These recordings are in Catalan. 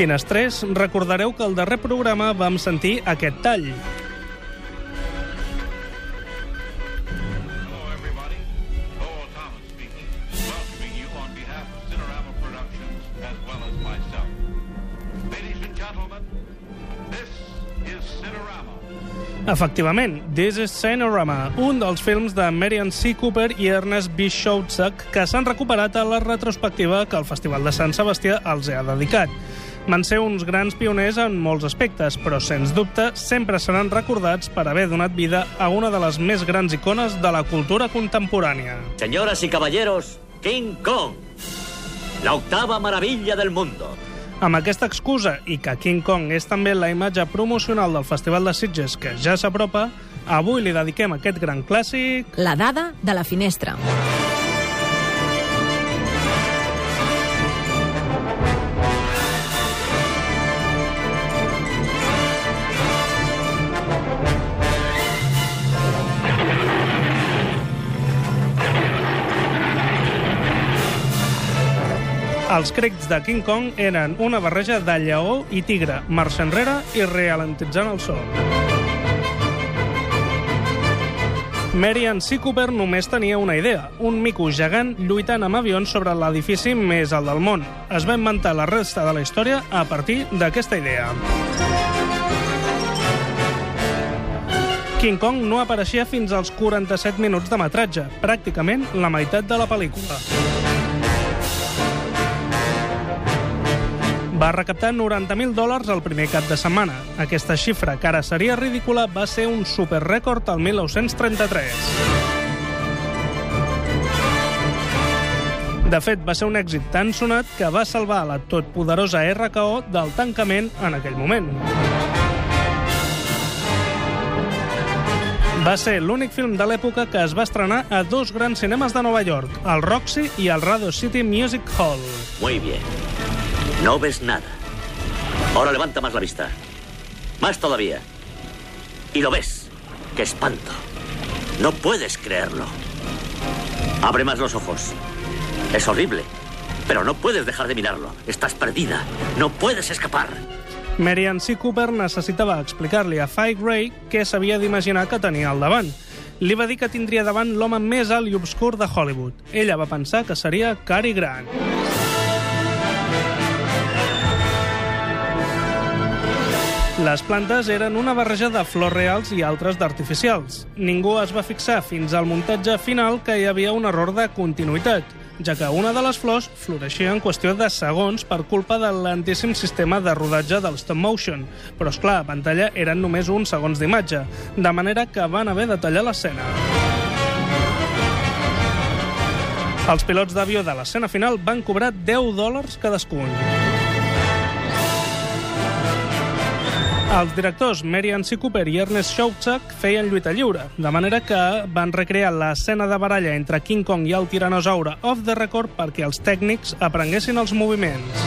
Finestrers, recordareu que al darrer programa vam sentir aquest tall. Efectivament, This is Cinerama, un dels films de Marian C. Cooper i Ernest B. Schoutzak que s'han recuperat a la retrospectiva que el Festival de Sant Sebastià els ha dedicat. Van ser uns grans pioners en molts aspectes, però, sens dubte, sempre seran recordats per haver donat vida a una de les més grans icones de la cultura contemporània. Señoras y caballeros, King Kong, la octava maravilla del mundo. Amb aquesta excusa i que King Kong és també la imatge promocional del Festival de Sitges que ja s'apropa, avui li dediquem aquest gran clàssic La dada de la finestra. Els crits de King Kong eren una barreja de lleó i tigre, marxa enrere i realentitzant el so. Marian C. Cooper només tenia una idea, un mico gegant lluitant amb avions sobre l'edifici més alt del món. Es va inventar la resta de la història a partir d'aquesta idea. King Kong no apareixia fins als 47 minuts de metratge, pràcticament la meitat de la pel·lícula. Va recaptar 90.000 dòlars el primer cap de setmana. Aquesta xifra, que ara seria ridícula, va ser un superrècord al 1933. De fet, va ser un èxit tan sonat que va salvar la totpoderosa RKO del tancament en aquell moment. Va ser l'únic film de l'època que es va estrenar a dos grans cinemes de Nova York, el Roxy i el Radio City Music Hall. Muy bien. No ves nada. Ahora levanta más la vista. Más todavía. Y lo ves. ¡Qué espanto! No puedes creerlo. Abre más los ojos. Es horrible. Pero no puedes dejar de mirarlo. Estás perdida. No puedes escapar. Marian C. Cooper necessitava explicar-li a Fike Ray què s'havia d'imaginar que tenia al davant. Li va dir que tindria davant l'home més alt i obscur de Hollywood. Ella va pensar que seria Cary Grant. Les plantes eren una barreja de flors reals i altres d'artificials. Ningú es va fixar fins al muntatge final que hi havia un error de continuïtat, ja que una de les flors floreixia en qüestió de segons per culpa de l'antíssim sistema de rodatge del stop motion. Però, és clar, a pantalla eren només uns segons d'imatge, de manera que van haver de tallar l'escena. Els pilots d'avió de l'escena final van cobrar 10 dòlars cadascun. Els directors Marian C. Cooper i Ernest Schoutzak feien lluita lliure, de manera que van recrear l'escena de baralla entre King Kong i el tiranosaure off the record perquè els tècnics aprenguessin els moviments.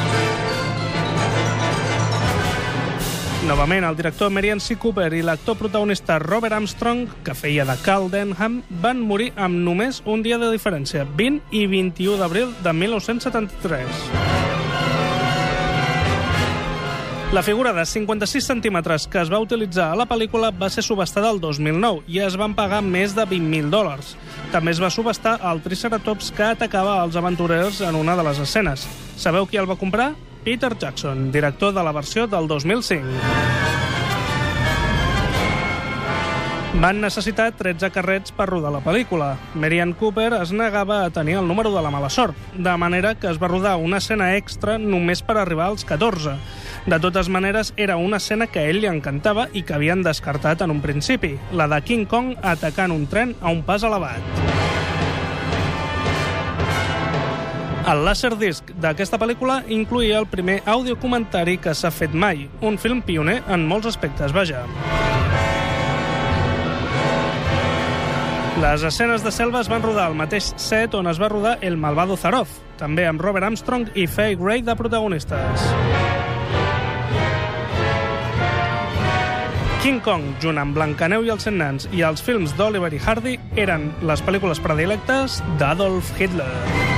Novament, el director Marian C. Cooper i l'actor protagonista Robert Armstrong, que feia de Carl Denham, van morir amb només un dia de diferència, 20 i 21 d'abril de 1973. La figura de 56 centímetres que es va utilitzar a la pel·lícula va ser subestada el 2009 i es van pagar més de 20.000 dòlars. També es va subestar el Triceratops que atacava els aventurers en una de les escenes. Sabeu qui el va comprar? Peter Jackson, director de la versió del 2005. Van necessitar 13 carrets per rodar la pel·lícula. Marian Cooper es negava a tenir el número de la mala sort, de manera que es va rodar una escena extra només per arribar als 14. De totes maneres, era una escena que a ell li encantava i que havien descartat en un principi, la de King Kong atacant un tren a un pas elevat. El Laserdisc d'aquesta pel·lícula incluïa el primer audiocomentari que s'ha fet mai, un film pioner en molts aspectes, vaja. Les escenes de selva es van rodar al mateix set on es va rodar El malvado Zaroff, també amb Robert Armstrong i Faye Gray de protagonistes. King Kong, junt amb Blancaneu i els Cent Nans i els films d'Oliver i Hardy, eren les pel·lícules predilectes d'Adolf Hitler.